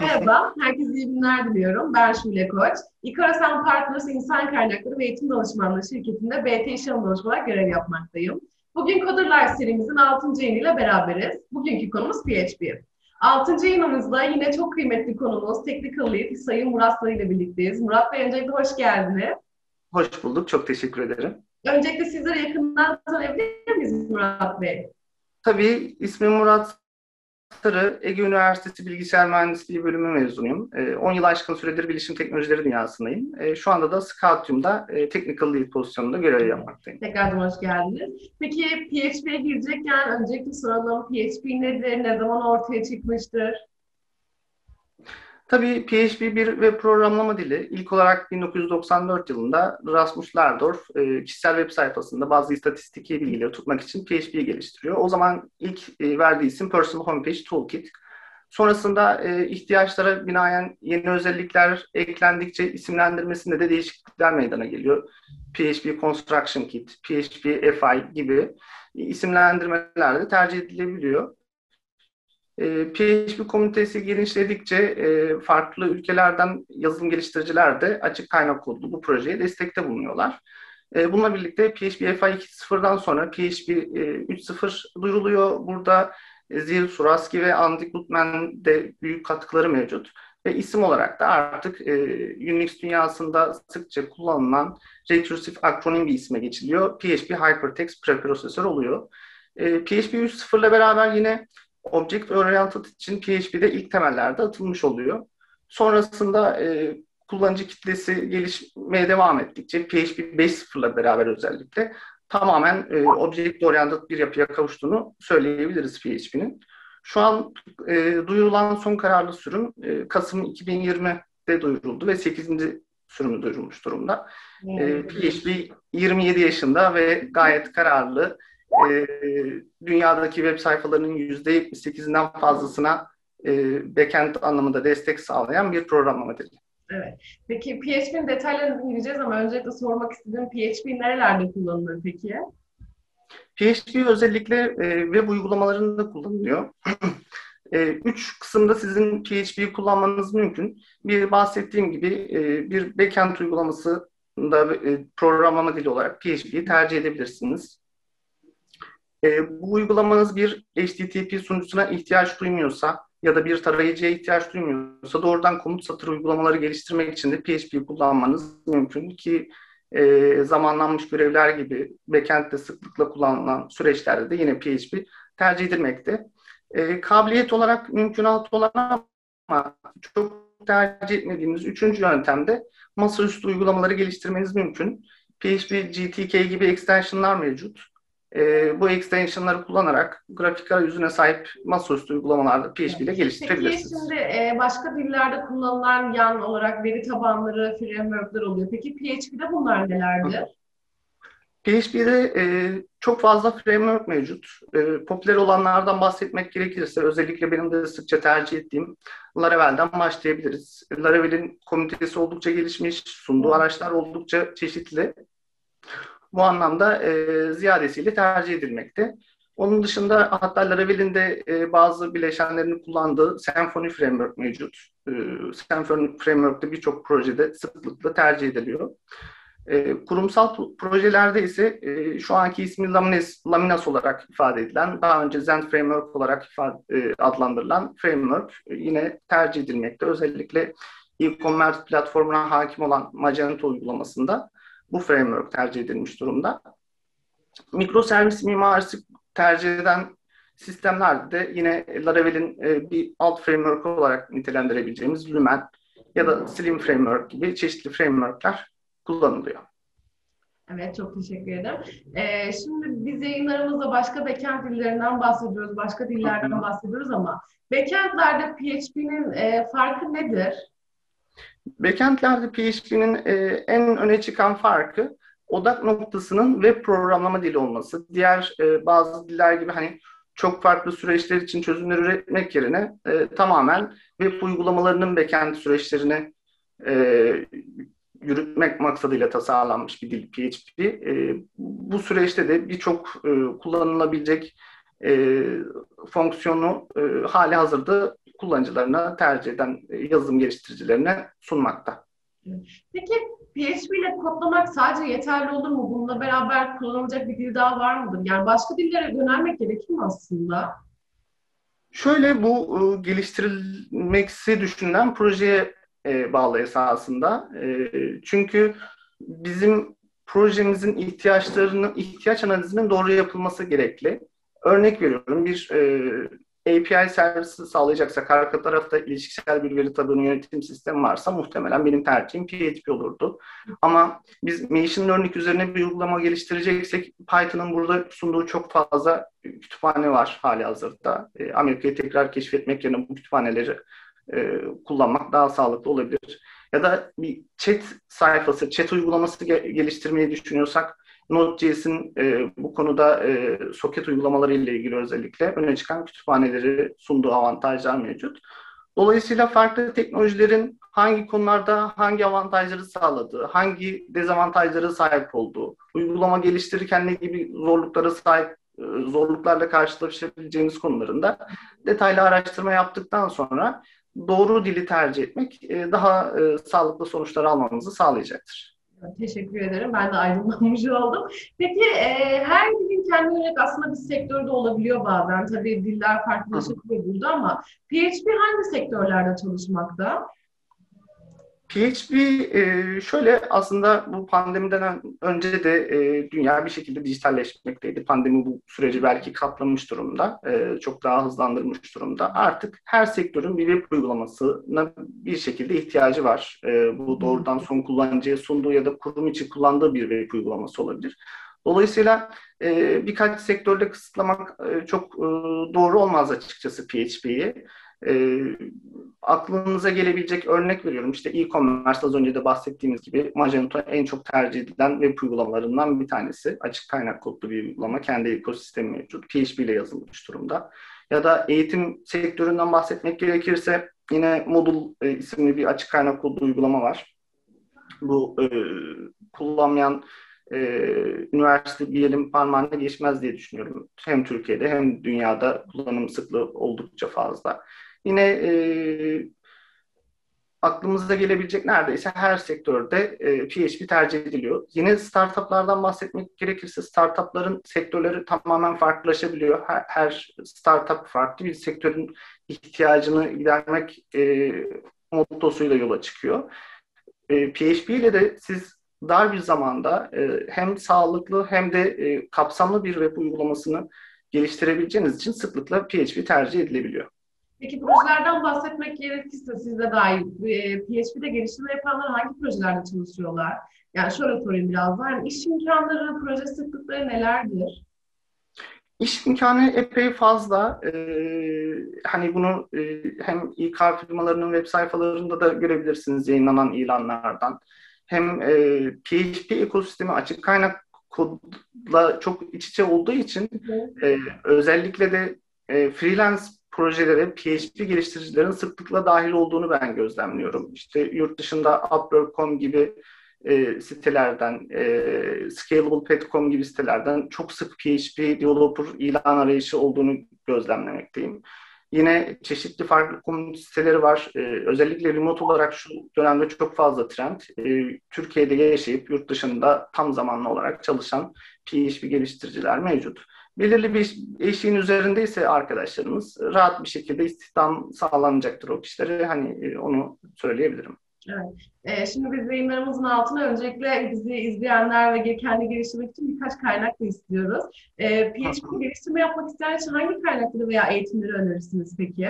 Merhaba, herkese iyi günler diliyorum. Ben Şule Koç. İkarasan Partners İnsan Kaynakları ve Eğitim Danışmanlığı şirketinde BT İş olarak görev yapmaktayım. Bugün Coder serimizin 6. yayınıyla beraberiz. Bugünkü konumuz PHP. 6. yayınımızda yine çok kıymetli konumuz Technical Lead Sayın Murat Sarı ile birlikteyiz. Murat Bey öncelikle hoş geldiniz. Hoş bulduk, çok teşekkür ederim. Öncelikle sizleri yakından tanıyabilir miyiz Murat Bey? Tabii, ismim Murat Sarı, Ege Üniversitesi Bilgisayar Mühendisliği bölümü mezunuyum. 10 ee, yıl aşkın süredir bilişim teknolojileri dünyasındayım. Ee, şu anda da Scoutium'da e, Technical Lead pozisyonunda görev yapmaktayım. Tekrardan hoş geldiniz. Peki PHP'ye girecekken öncelikle soralım. PHP nedir? Ne zaman ortaya çıkmıştır? Tabii PHP bir web programlama dili. İlk olarak 1994 yılında Rasmus Lerdorf e, kişisel web sayfasında bazı istatistiki bilgileri tutmak için PHP'yi geliştiriyor. O zaman ilk e, verdiği isim Personal Homepage Toolkit. Sonrasında e, ihtiyaçlara binaen yeni özellikler eklendikçe isimlendirmesinde de değişiklikler meydana geliyor. PHP Construction Kit, PHP FI gibi isimlendirmeler de tercih edilebiliyor. E, PHP komünitesi genişledikçe e, farklı ülkelerden yazılım geliştiriciler de açık kaynak kodlu bu projeye destekte bulunuyorlar. E, bununla birlikte PHP FI 2.0'dan sonra PHP 3.0 duyuruluyor. Burada Zil Suraski ve Andy Goodman de büyük katkıları mevcut. Ve isim olarak da artık Unix dünyasında sıkça kullanılan recursive akronim bir isme geçiliyor. PHP Hypertext Preprocessor oluyor. PHP 3.0 ile beraber yine Object Oriented için PHP'de ilk temellerde atılmış oluyor. Sonrasında e, kullanıcı kitlesi gelişmeye devam ettikçe PHP 5.0'la beraber özellikle tamamen e, Object Oriented bir yapıya kavuştuğunu söyleyebiliriz PHP'nin. Şu an e, duyurulan son kararlı sürüm e, Kasım 2020'de duyuruldu ve 8. sürümü duyurulmuş durumda. E, PHP 27 yaşında ve gayet kararlı e, dünyadaki web sayfalarının %78'inden fazlasına e, backend anlamında destek sağlayan bir programlama dili. Evet. Peki PHP'nin detaylarına gireceğiz ama öncelikle sormak istediğim PHP nerelerde kullanılır peki? PHP özellikle e, web uygulamalarında kullanılıyor. e, üç kısımda sizin PHP'yi kullanmanız mümkün. Bir bahsettiğim gibi e, bir backend uygulaması da e, programlama dili olarak PHP'yi tercih edebilirsiniz. E, bu uygulamanız bir HTTP sunucusuna ihtiyaç duymuyorsa ya da bir tarayıcıya ihtiyaç duymuyorsa doğrudan komut satır uygulamaları geliştirmek için de PHP kullanmanız mümkün ki e, zamanlanmış görevler gibi backend'de sıklıkla kullanılan süreçlerde de yine PHP tercih edilmekte. E, kabiliyet olarak mümkünat olan ama çok tercih etmediğimiz üçüncü yöntemde masaüstü uygulamaları geliştirmeniz mümkün. PHP GTK gibi extensionlar mevcut e, bu extensionları kullanarak grafik arayüzüne sahip masaüstü uygulamalarda PHP ile geliştirebilirsiniz. Peki şimdi e, başka dillerde kullanılan yan olarak veri tabanları, frameworkler oluyor. Peki PHP'de bunlar nelerdir? PHP'de e, çok fazla framework mevcut. E, popüler olanlardan bahsetmek gerekirse özellikle benim de sıkça tercih ettiğim Laravel'den başlayabiliriz. Laravel'in komünitesi oldukça gelişmiş, sunduğu araçlar oldukça çeşitli bu anlamda e, ziyadesiyle tercih edilmekte. Onun dışında hatta Laravel'in de e, bazı bileşenlerini kullandığı Symfony Framework mevcut. E, Symfony Framework'te birçok projede sıklıkla tercih ediliyor. E, kurumsal projelerde ise e, şu anki ismi Laminas, Laminas olarak ifade edilen, daha önce Zend Framework olarak ifade, e, adlandırılan framework e, yine tercih edilmekte. Özellikle e-commerce platformuna hakim olan Magento uygulamasında bu framework tercih edilmiş durumda. Mikroservis mimarisi tercih eden sistemlerde de yine Laravel'in e, bir alt framework olarak nitelendirebileceğimiz Lumen ya da Slim Framework gibi çeşitli frameworkler kullanılıyor. Evet, çok teşekkür ederim. Ee, şimdi biz yayınlarımızda başka backend dillerinden bahsediyoruz, başka dillerden bahsediyoruz ama backendlerde PHP'nin e, farkı nedir? Backend'lerde PHP'nin e, en öne çıkan farkı odak noktasının web programlama dili olması. Diğer e, bazı diller gibi hani çok farklı süreçler için çözümler üretmek yerine e, tamamen web uygulamalarının backend süreçlerini e, yürütmek maksadıyla tasarlanmış bir dil PHP. E, bu süreçte de birçok e, kullanılabilecek e, fonksiyonu e, hali hazırda kullanıcılarına tercih eden e, yazılım geliştiricilerine sunmakta. Peki PHP ile kodlamak sadece yeterli olur mu? Bununla beraber kullanılacak bir dil daha var mıdır? Yani başka dillere yönelmek gerekir mi aslında? Şöyle bu e, geliştirilmeksi düşünülen projeye e, bağlı esasında. E, çünkü bizim projemizin ihtiyaçlarının, ihtiyaç analizinin doğru yapılması gerekli. Örnek veriyorum bir e, API servisi sağlayacaksak arka tarafta ilişkisel bir veri tabanı yönetim sistemi varsa muhtemelen benim tercihim PHP olurdu. Ama biz machine learning üzerine bir uygulama geliştireceksek Python'ın burada sunduğu çok fazla kütüphane var hali hazırda. E, Amerika'yı tekrar keşfetmek yerine bu kütüphaneleri e, kullanmak daha sağlıklı olabilir. Ya da bir chat sayfası, chat uygulaması ge- geliştirmeyi düşünüyorsak Node.js'in e, bu konuda e, soket uygulamaları ile ilgili özellikle öne çıkan kütüphaneleri sunduğu avantajlar mevcut. Dolayısıyla farklı teknolojilerin hangi konularda hangi avantajları sağladığı, hangi dezavantajları sahip olduğu, uygulama geliştirirken ne gibi zorluklara sahip e, zorluklarla karşılaşabileceğimiz konularında detaylı araştırma yaptıktan sonra doğru dili tercih etmek e, daha e, sağlıklı sonuçlar almamızı sağlayacaktır. Teşekkür ederim. Ben de aydınlanmış oldum. Peki e, her dilin kendi yönelik aslında bir sektörde olabiliyor bazen. Tabii diller farklılaşabiliyor burada ama PHP hangi sektörlerde çalışmakta? PHP e, şöyle aslında bu pandemiden önce de e, dünya bir şekilde dijitalleşmekteydi. Pandemi bu süreci belki katlamış durumda. E, çok daha hızlandırmış durumda. Artık her sektörün bir web uygulamasına bir şekilde ihtiyacı var. Bu doğrudan son kullanıcıya sunduğu ya da kurum için kullandığı bir web uygulaması olabilir. Dolayısıyla birkaç sektörde kısıtlamak çok doğru olmaz açıkçası PHP'yi. E, aklınıza gelebilecek örnek veriyorum. İşte e-commerce az önce de bahsettiğimiz gibi Magento en çok tercih edilen web uygulamalarından bir tanesi. Açık kaynak kodlu bir uygulama. Kendi ekosistemi mevcut. PHP ile yazılmış durumda. Ya da eğitim sektöründen bahsetmek gerekirse yine Moodle e, isimli bir açık kaynak kodlu uygulama var. Bu e, kullanmayan e, üniversite bir elin parmağına geçmez diye düşünüyorum. Hem Türkiye'de hem dünyada kullanım sıklığı oldukça fazla. Yine e, aklımıza gelebilecek neredeyse her sektörde e, PHP tercih ediliyor. Yine startuplardan bahsetmek gerekirse startupların sektörleri tamamen farklılaşabiliyor. Her, her startup farklı bir sektörün ihtiyacını gidermek e, mottosuyla yola çıkıyor. E, PHP ile de siz dar bir zamanda e, hem sağlıklı hem de e, kapsamlı bir web uygulamasını geliştirebileceğiniz için sıklıkla PHP tercih edilebiliyor. Peki projelerden bahsetmek gerekirse siz de dahil e, PHP'de geliştirme yapanlar hangi projelerde çalışıyorlar? Yani şöyle sorayım biraz daha. Yani iş imkanları, proje sıklıkları nelerdir? İş imkanı epey fazla. Ee, hani bunu e, hem İK firmalarının web sayfalarında da görebilirsiniz yayınlanan ilanlardan. Hem e, PHP ekosistemi açık kaynak kodla çok iç içe olduğu için e, özellikle de e, freelance projelere PHP geliştiricilerin sıklıkla dahil olduğunu ben gözlemliyorum. İşte yurt dışında Upwork.com gibi e, sitelerden, e, Scalable.com gibi sitelerden çok sık PHP developer ilan arayışı olduğunu gözlemlemekteyim. Yine çeşitli farklı komünite siteleri var. E, özellikle remote olarak şu dönemde çok fazla trend. E, Türkiye'de yaşayıp yurt dışında tam zamanlı olarak çalışan PHP geliştiriciler mevcut belirli bir eşiğin üzerindeyse arkadaşlarımız rahat bir şekilde istihdam sağlanacaktır o kişilere. Hani e, onu söyleyebilirim. Evet. Ee, şimdi biz yayınlarımızın altına öncelikle bizi izleyenler ve kendi geliştirmek için birkaç kaynak da istiyoruz. Ee, PHP geliştirme yapmak isteyen için hangi kaynakları veya eğitimleri önerirsiniz peki?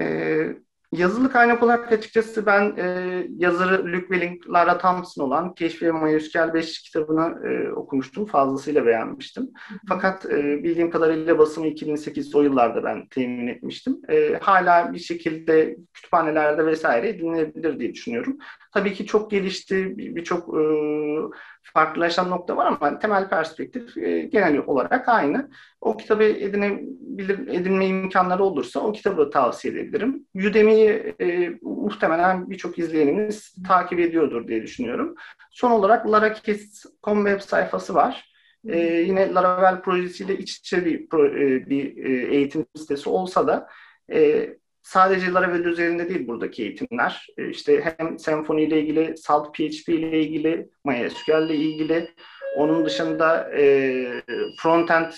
Ee, Yazılı kaynak olarak açıkçası ben e, yazarı Luke Welling, Lara Thompson olan Keşfi ve MySQL 5 kitabını e, okumuştum. Fazlasıyla beğenmiştim. Fakat e, bildiğim kadarıyla basımı 2008 o yıllarda ben temin etmiştim. E, hala bir şekilde kütüphanelerde vesaire edinilebilir diye düşünüyorum. Tabii ki çok gelişti, birçok e, farklılaşan nokta var ama temel perspektif e, genel olarak aynı. O kitabı edinebilir, edinme imkanları olursa o kitabı tavsiye edebilirim. Udemy'yi e, muhtemelen birçok izleyenimiz takip ediyordur diye düşünüyorum. Son olarak larakes.com web sayfası var. e, yine Laravel projesiyle iç içe bir, e, bir e, eğitim sitesi olsa da e, sadece Laravel üzerinde değil buradaki eğitimler. E, işte hem Symfony ile ilgili, Salt PHP ile ilgili, MySQL ile ilgili, onun dışında e, frontend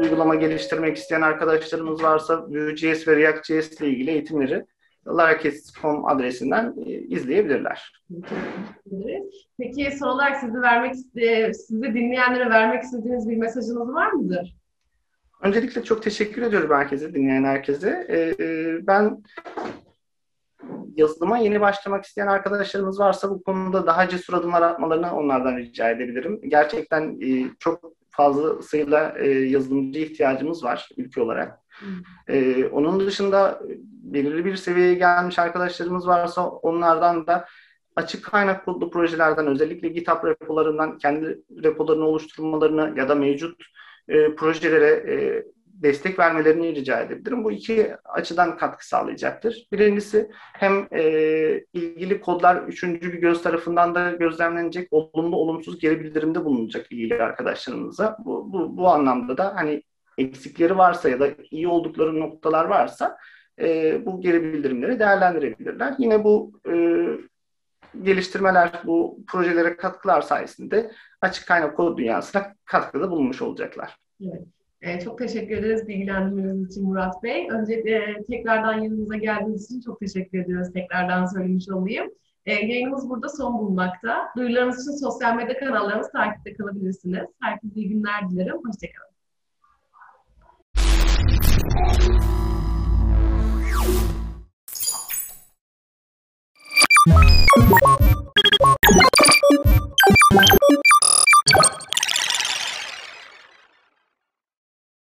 uygulama geliştirmek isteyen arkadaşlarımız varsa Vue.js ve React.js ile ilgili eğitimleri larakes.com adresinden e, izleyebilirler. Peki son olarak sizi vermek sizi dinleyenlere vermek istediğiniz bir mesajınız var mıdır? Öncelikle çok teşekkür ediyorum herkese, dinleyen herkese. Ee, e, ben yazılıma yeni başlamak isteyen arkadaşlarımız varsa bu konuda daha cesur adımlar atmalarını onlardan rica edebilirim. Gerçekten e, çok fazlasıyla e, yazılımcı ihtiyacımız var ülke olarak. E, onun dışında belirli bir seviyeye gelmiş arkadaşlarımız varsa onlardan da açık kaynak kodlu projelerden özellikle GitHub repolarından kendi repolarını oluşturmalarını ya da mevcut e, projelere e, destek vermelerini rica edebilirim. Bu iki açıdan katkı sağlayacaktır. Birincisi hem e, ilgili kodlar üçüncü bir göz tarafından da gözlemlenecek, olumlu olumsuz geri bildirimde bulunacak ilgili arkadaşlarımıza. Bu, bu, bu anlamda da hani eksikleri varsa ya da iyi oldukları noktalar varsa e, bu geri bildirimleri değerlendirebilirler. Yine bu e, geliştirmeler, bu projelere katkılar sayesinde açık kaynak kod dünyasına katkıda bulunmuş olacaklar. Evet. Ee, çok teşekkür ederiz bilgilendirmeniz için Murat Bey. Öncelikle e, tekrardan yanımıza geldiğiniz için çok teşekkür ediyoruz. Tekrardan söylemiş olayım. E, yayınımız burada son bulmakta. Duyurularımız için sosyal medya kanallarımız takipte kalabilirsiniz. Herkese iyi günler dilerim. Hoşçakalın.